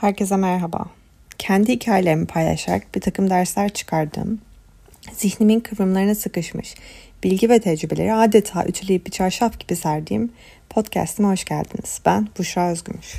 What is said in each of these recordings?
Herkese merhaba. Kendi hikayelerimi paylaşarak bir takım dersler çıkardım. Zihnimin kıvrımlarına sıkışmış bilgi ve tecrübeleri adeta ütüleyip bir çarşaf gibi serdiğim podcast'ime hoş geldiniz. Ben Buşra Özgümüş.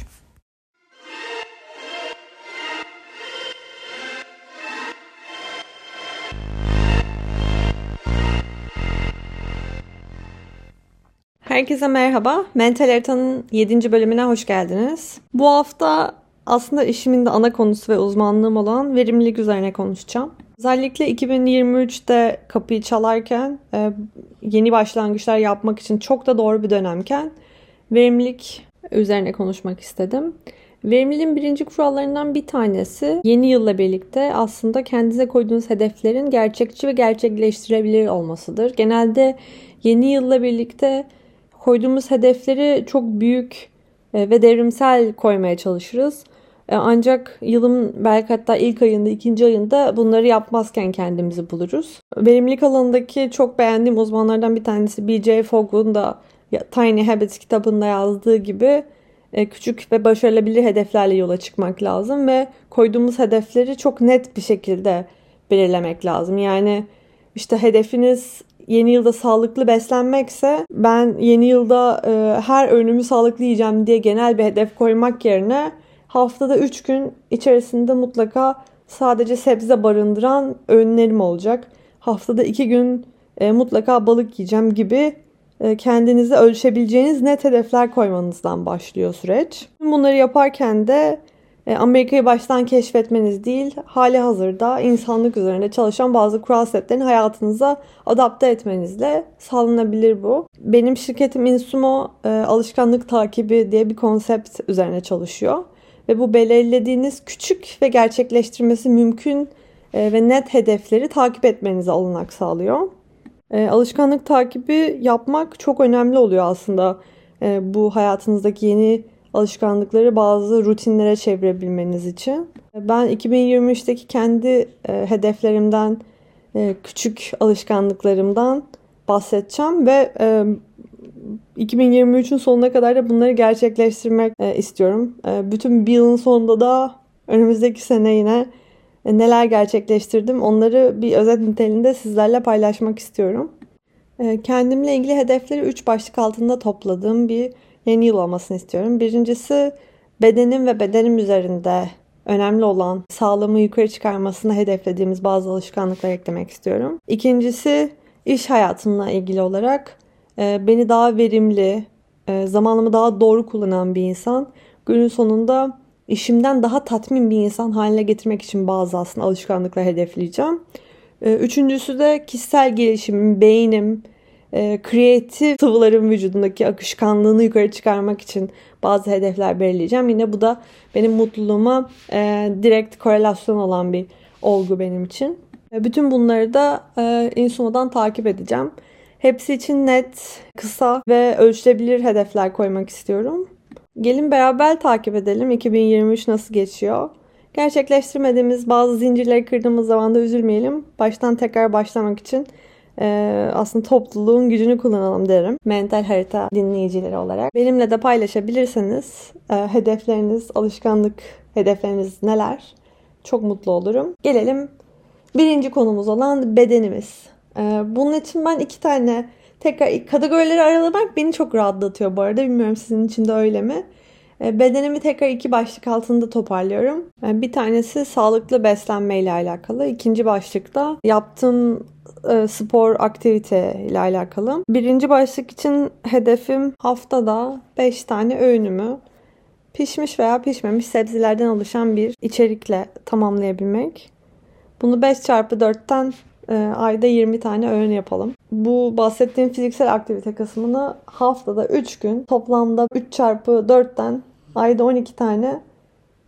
Herkese merhaba. Mental Harita'nın 7. bölümüne hoş geldiniz. Bu hafta aslında işimin de ana konusu ve uzmanlığım olan verimlilik üzerine konuşacağım. Özellikle 2023'te kapıyı çalarken e, yeni başlangıçlar yapmak için çok da doğru bir dönemken verimlilik üzerine konuşmak istedim. Verimliliğin birinci kurallarından bir tanesi yeni yılla birlikte aslında kendinize koyduğunuz hedeflerin gerçekçi ve gerçekleştirebilir olmasıdır. Genelde yeni yılla birlikte koyduğumuz hedefleri çok büyük e, ve devrimsel koymaya çalışırız. E, ancak yılın belki hatta ilk ayında, ikinci ayında bunları yapmazken kendimizi buluruz. Verimlilik alanındaki çok beğendiğim uzmanlardan bir tanesi B.J. Fogg'un da Tiny Habits kitabında yazdığı gibi e, küçük ve başarılabilir hedeflerle yola çıkmak lazım ve koyduğumuz hedefleri çok net bir şekilde belirlemek lazım. Yani işte hedefiniz yeni yılda sağlıklı beslenmekse ben yeni yılda e, her öğünümü sağlıklı yiyeceğim diye genel bir hedef koymak yerine haftada 3 gün içerisinde mutlaka sadece sebze barındıran öğünlerim olacak. Haftada 2 gün e, mutlaka balık yiyeceğim gibi e, kendinize ölçebileceğiniz net hedefler koymanızdan başlıyor süreç. Bunları yaparken de e, Amerika'yı baştan keşfetmeniz değil, hali hazırda insanlık üzerinde çalışan bazı kural setlerini hayatınıza adapte etmenizle sağlanabilir bu. Benim şirketim Insumo e, alışkanlık takibi diye bir konsept üzerine çalışıyor. Ve bu belirlediğiniz küçük ve gerçekleştirmesi mümkün e, ve net hedefleri takip etmenize olanak sağlıyor. Alışkanlık takibi yapmak çok önemli oluyor aslında bu hayatınızdaki yeni alışkanlıkları bazı rutinlere çevirebilmeniz için. Ben 2023'teki kendi e, hedeflerimden, e, küçük alışkanlıklarımdan bahsedeceğim ve e, 2023'ün sonuna kadar da bunları gerçekleştirmek e, istiyorum. E, bütün bir yılın sonunda da önümüzdeki sene yine e, neler gerçekleştirdim onları bir özet niteliğinde sizlerle paylaşmak istiyorum. Kendimle ilgili hedefleri 3 başlık altında topladığım bir yeni yıl olmasını istiyorum. Birincisi bedenim ve bedenim üzerinde önemli olan sağlığımı yukarı çıkarmasını hedeflediğimiz bazı alışkanlıklar eklemek istiyorum. İkincisi iş hayatımla ilgili olarak beni daha verimli, e, zamanımı daha doğru kullanan bir insan. Günün sonunda işimden daha tatmin bir insan haline getirmek için bazı aslında alışkanlıklar hedefleyeceğim. E, üçüncüsü de kişisel gelişimim, beynim, e, kreatif sıvıların vücudundaki akışkanlığını yukarı çıkarmak için bazı hedefler belirleyeceğim. Yine bu da benim mutluluğuma e, direkt korelasyon olan bir olgu benim için. E, bütün bunları da Insumo'dan takip edeceğim. Hepsi için net, kısa ve ölçülebilir hedefler koymak istiyorum. Gelin beraber takip edelim 2023 nasıl geçiyor. Gerçekleştirmediğimiz bazı zincirleri kırdığımız zaman da üzülmeyelim. Baştan tekrar başlamak için e, aslında topluluğun gücünü kullanalım derim. Mental harita dinleyicileri olarak. Benimle de paylaşabilirseniz e, hedefleriniz, alışkanlık hedefleriniz neler? Çok mutlu olurum. Gelelim birinci konumuz olan bedenimiz. E, bunun için ben iki tane tekrar kategorileri aralamak beni çok rahatlatıyor bu arada. Bilmiyorum sizin için de öyle mi? E, bedenimi tekrar iki başlık altında toparlıyorum. E, bir tanesi sağlıklı beslenme ile alakalı. İkinci başlıkta yaptığım e, spor aktivite ile alakalı. Birinci başlık için hedefim haftada 5 tane öğünümü pişmiş veya pişmemiş sebzelerden oluşan bir içerikle tamamlayabilmek. Bunu 5 çarpı 4'ten e, ayda 20 tane öğün yapalım. Bu bahsettiğim fiziksel aktivite kısmını haftada 3 gün toplamda 3 çarpı 4'ten ayda 12 tane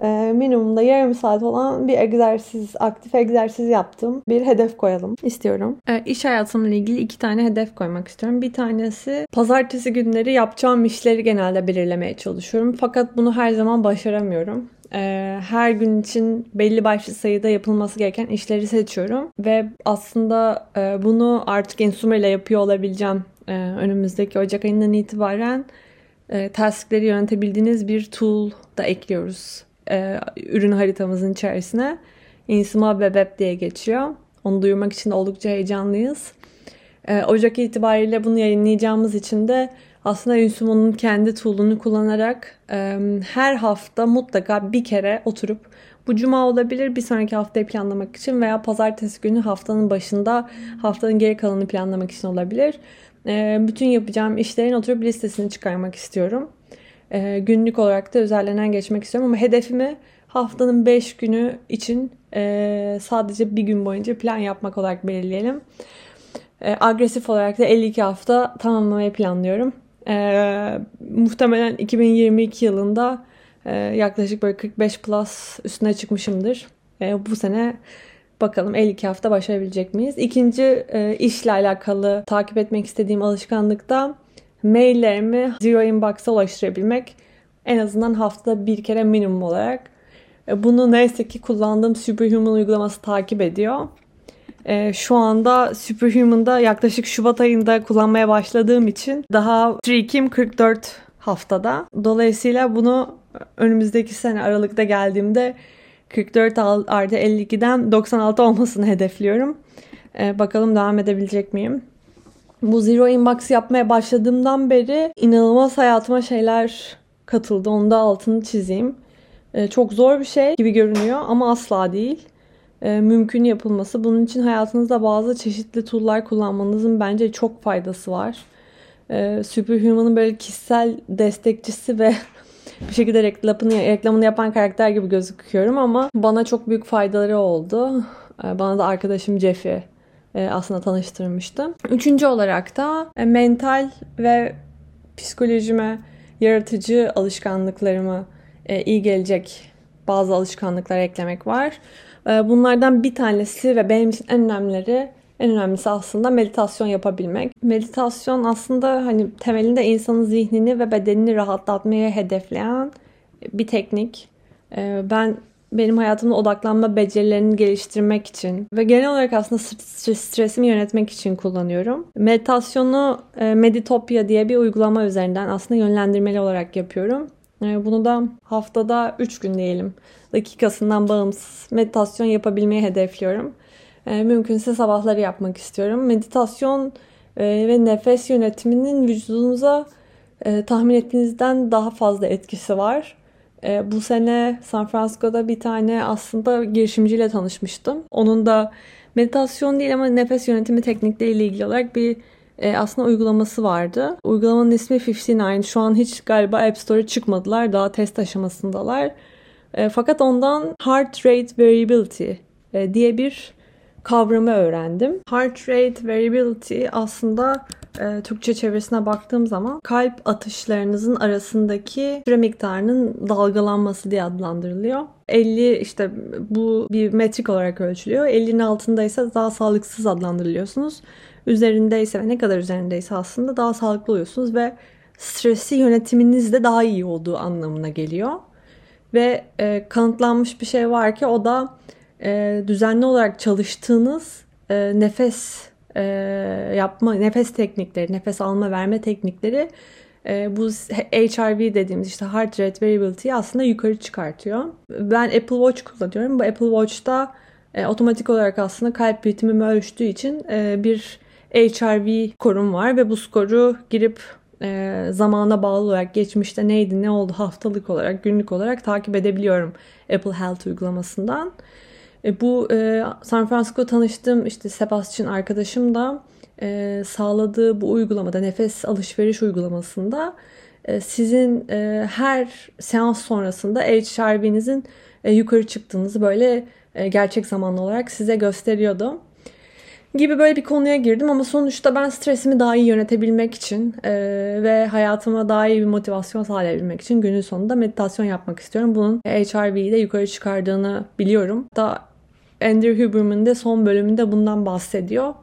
e, minimumda yarım saat olan bir egzersiz, aktif egzersiz yaptım. Bir hedef koyalım istiyorum. E, iş hayatımla ilgili iki tane hedef koymak istiyorum. Bir tanesi pazartesi günleri yapacağım işleri genelde belirlemeye çalışıyorum. Fakat bunu her zaman başaramıyorum e, her gün için belli başlı sayıda yapılması gereken işleri seçiyorum ve aslında e, bunu artık Insumer ile yapıyor olabileceğim e, önümüzdeki Ocak ayından itibaren e, taskleri yönetebildiğiniz bir tool da ekliyoruz e, ürün haritamızın içerisine. Insima Bebep diye geçiyor. Onu duyurmak için de oldukça heyecanlıyız. E, Ocak itibariyle bunu yayınlayacağımız için de aslında Insumo'nun kendi tool'unu kullanarak e, her hafta mutlaka bir kere oturup bu cuma olabilir bir sonraki haftayı planlamak için veya pazartesi günü haftanın başında haftanın geri kalanını planlamak için olabilir. E, bütün yapacağım işlerin oturup listesini çıkarmak istiyorum. E, günlük olarak da üzerlerinden geçmek istiyorum ama hedefimi haftanın 5 günü için e, sadece bir gün boyunca plan yapmak olarak belirleyelim. E, agresif olarak da 52 hafta tamamlamayı planlıyorum. E, muhtemelen 2022 yılında e, yaklaşık böyle 45 plus üstüne çıkmışımdır. E, bu sene bakalım 52 hafta başarabilecek miyiz? İkinci e, işle alakalı takip etmek istediğim alışkanlık da maillerimi Zero Inbox'a ulaştırabilmek. En azından haftada bir kere minimum olarak. E, bunu neyse ki kullandığım Superhuman uygulaması takip ediyor. E, şu anda Superhuman'da yaklaşık Şubat ayında kullanmaya başladığım için daha streak'im 44 haftada. Dolayısıyla bunu önümüzdeki sene Aralık'ta geldiğimde 44 artı 52'den 96 olmasını hedefliyorum. Ee, bakalım devam edebilecek miyim? Bu Zero Inbox yapmaya başladığımdan beri inanılmaz hayatıma şeyler katıldı. Onu da altını çizeyim. Ee, çok zor bir şey gibi görünüyor ama asla değil. Ee, mümkün yapılması. Bunun için hayatınızda bazı çeşitli tool'lar kullanmanızın bence çok faydası var. Ee, Superhuman'ın böyle kişisel destekçisi ve bir şekilde reklamını, reklamını yapan karakter gibi gözüküyorum ama bana çok büyük faydaları oldu. Ee, bana da arkadaşım Jeffy e, aslında tanıştırmıştı. Üçüncü olarak da e, mental ve psikolojime, yaratıcı alışkanlıklarımı e, iyi gelecek bazı alışkanlıklar eklemek var. Bunlardan bir tanesi ve benim için en önemlileri en önemlisi aslında meditasyon yapabilmek. Meditasyon aslında hani temelinde insanın zihnini ve bedenini rahatlatmaya hedefleyen bir teknik. Ee, ben benim hayatımda odaklanma becerilerini geliştirmek için ve genel olarak aslında stresimi yönetmek için kullanıyorum. Meditasyonu e, Meditopia diye bir uygulama üzerinden aslında yönlendirmeli olarak yapıyorum. E, bunu da haftada 3 gün diyelim dakikasından bağımsız meditasyon yapabilmeyi hedefliyorum. E, mümkünse sabahları yapmak istiyorum. Meditasyon e, ve nefes yönetiminin vücudunuza e, tahmin ettiğinizden daha fazla etkisi var. E, bu sene San Francisco'da bir tane aslında girişimciyle tanışmıştım. Onun da meditasyon değil ama nefes yönetimi teknikleriyle ilgili olarak bir e, aslında uygulaması vardı. Uygulamanın ismi 59. Şu an hiç galiba App Store'a çıkmadılar. Daha test aşamasındalar. E, fakat ondan Heart Rate Variability e, diye bir kavramı öğrendim. Heart rate variability aslında e, Türkçe çevirisine baktığım zaman kalp atışlarınızın arasındaki süre miktarının dalgalanması diye adlandırılıyor. 50 işte bu bir metrik olarak ölçülüyor. 50'nin altındaysa daha sağlıksız adlandırılıyorsunuz. Üzerindeyse ve ne kadar üzerindeyse aslında daha sağlıklı oluyorsunuz ve stresi yönetiminiz de daha iyi olduğu anlamına geliyor. Ve e, kanıtlanmış bir şey var ki o da e, düzenli olarak çalıştığınız e, nefes e, yapma, nefes teknikleri, nefes alma verme teknikleri e, bu HRV dediğimiz işte heart rate variability'yi aslında yukarı çıkartıyor. Ben Apple Watch kullanıyorum. Bu Apple Watch'ta e, otomatik olarak aslında kalp ritmimi ölçtüğü için e, bir HRV skorum var ve bu skoru girip e, zamana bağlı olarak geçmişte neydi ne oldu haftalık olarak günlük olarak takip edebiliyorum Apple Health uygulamasından. E, bu e, San Francisco tanıştığım işte Sebastian arkadaşım da e, sağladığı bu uygulamada nefes alışveriş uygulamasında e, sizin e, her seans sonrasında HRV'nizin e, yukarı çıktığınızı böyle e, gerçek zamanlı olarak size gösteriyordu. Gibi böyle bir konuya girdim ama sonuçta ben stresimi daha iyi yönetebilmek için e, ve hayatıma daha iyi bir motivasyon sağlayabilmek için günün sonunda meditasyon yapmak istiyorum. Bunun HRV'yi de yukarı çıkardığını biliyorum. Da Andrew Huberman de son bölümünde bundan bahsediyor.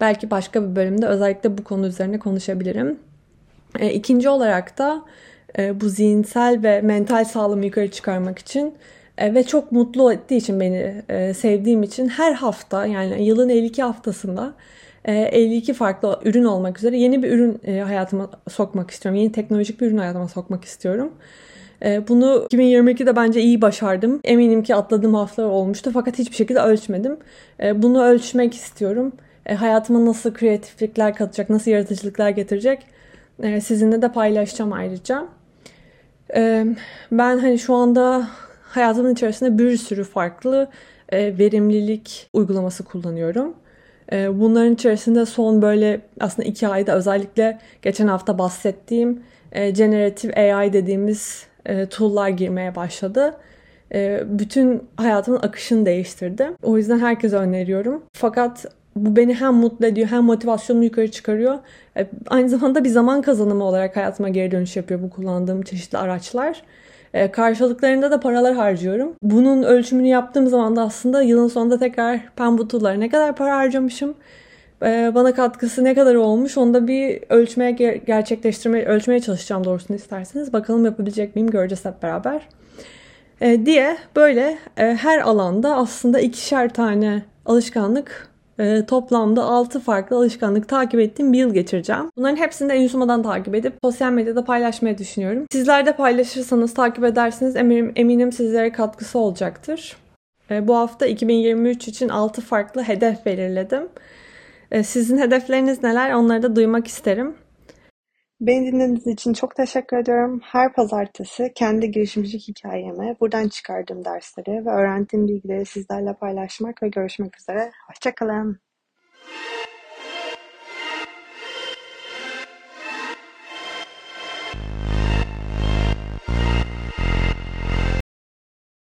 Belki başka bir bölümde özellikle bu konu üzerine konuşabilirim. E, ikinci olarak da e, bu zihinsel ve mental sağlığımı yukarı çıkarmak için e, ve çok mutlu ettiği için beni e, sevdiğim için her hafta yani yılın 52 haftasında e, 52 farklı ürün olmak üzere yeni bir ürün e, hayatıma sokmak istiyorum. Yeni teknolojik bir ürün hayatıma sokmak istiyorum. E, bunu 2022'de bence iyi başardım. Eminim ki atladığım haftalar olmuştu fakat hiçbir şekilde ölçmedim. E, bunu ölçmek istiyorum. E, hayatıma nasıl kreatiflikler katacak, nasıl yaratıcılıklar getirecek e, sizinle de paylaşacağım ayrıca. E, ben hani şu anda hayatımın içerisinde bir sürü farklı e, verimlilik uygulaması kullanıyorum. E, bunların içerisinde son böyle aslında iki ayda özellikle geçen hafta bahsettiğim e, Generative AI dediğimiz e, tool'lar girmeye başladı. E, bütün hayatımın akışını değiştirdi. O yüzden herkese öneriyorum. Fakat bu beni hem mutlu ediyor hem motivasyonumu yukarı çıkarıyor. E, aynı zamanda bir zaman kazanımı olarak hayatıma geri dönüş yapıyor bu kullandığım çeşitli araçlar. E, karşılıklarında da paralar harcıyorum. Bunun ölçümünü yaptığım zaman da aslında yılın sonunda tekrar ben bu tool'lara ne kadar para harcamışım, e, bana katkısı ne kadar olmuş onu da bir ölçmeye gerçekleştirmeye, ölçmeye çalışacağım doğrusunu isterseniz. Bakalım yapabilecek miyim göreceğiz hep beraber. E, diye böyle e, her alanda aslında ikişer tane alışkanlık e, toplamda 6 farklı alışkanlık takip ettiğim bir yıl geçireceğim. Bunların hepsini de Ensumadan takip edip sosyal medyada paylaşmayı düşünüyorum. Sizler de paylaşırsanız, takip edersiniz eminim, eminim sizlere katkısı olacaktır. E, bu hafta 2023 için 6 farklı hedef belirledim. E, sizin hedefleriniz neler? Onları da duymak isterim. Beni dinlediğiniz için çok teşekkür ediyorum. Her pazartesi kendi girişimcilik hikayemi, buradan çıkardığım dersleri ve öğrendiğim bilgileri sizlerle paylaşmak ve görüşmek üzere. Hoşçakalın.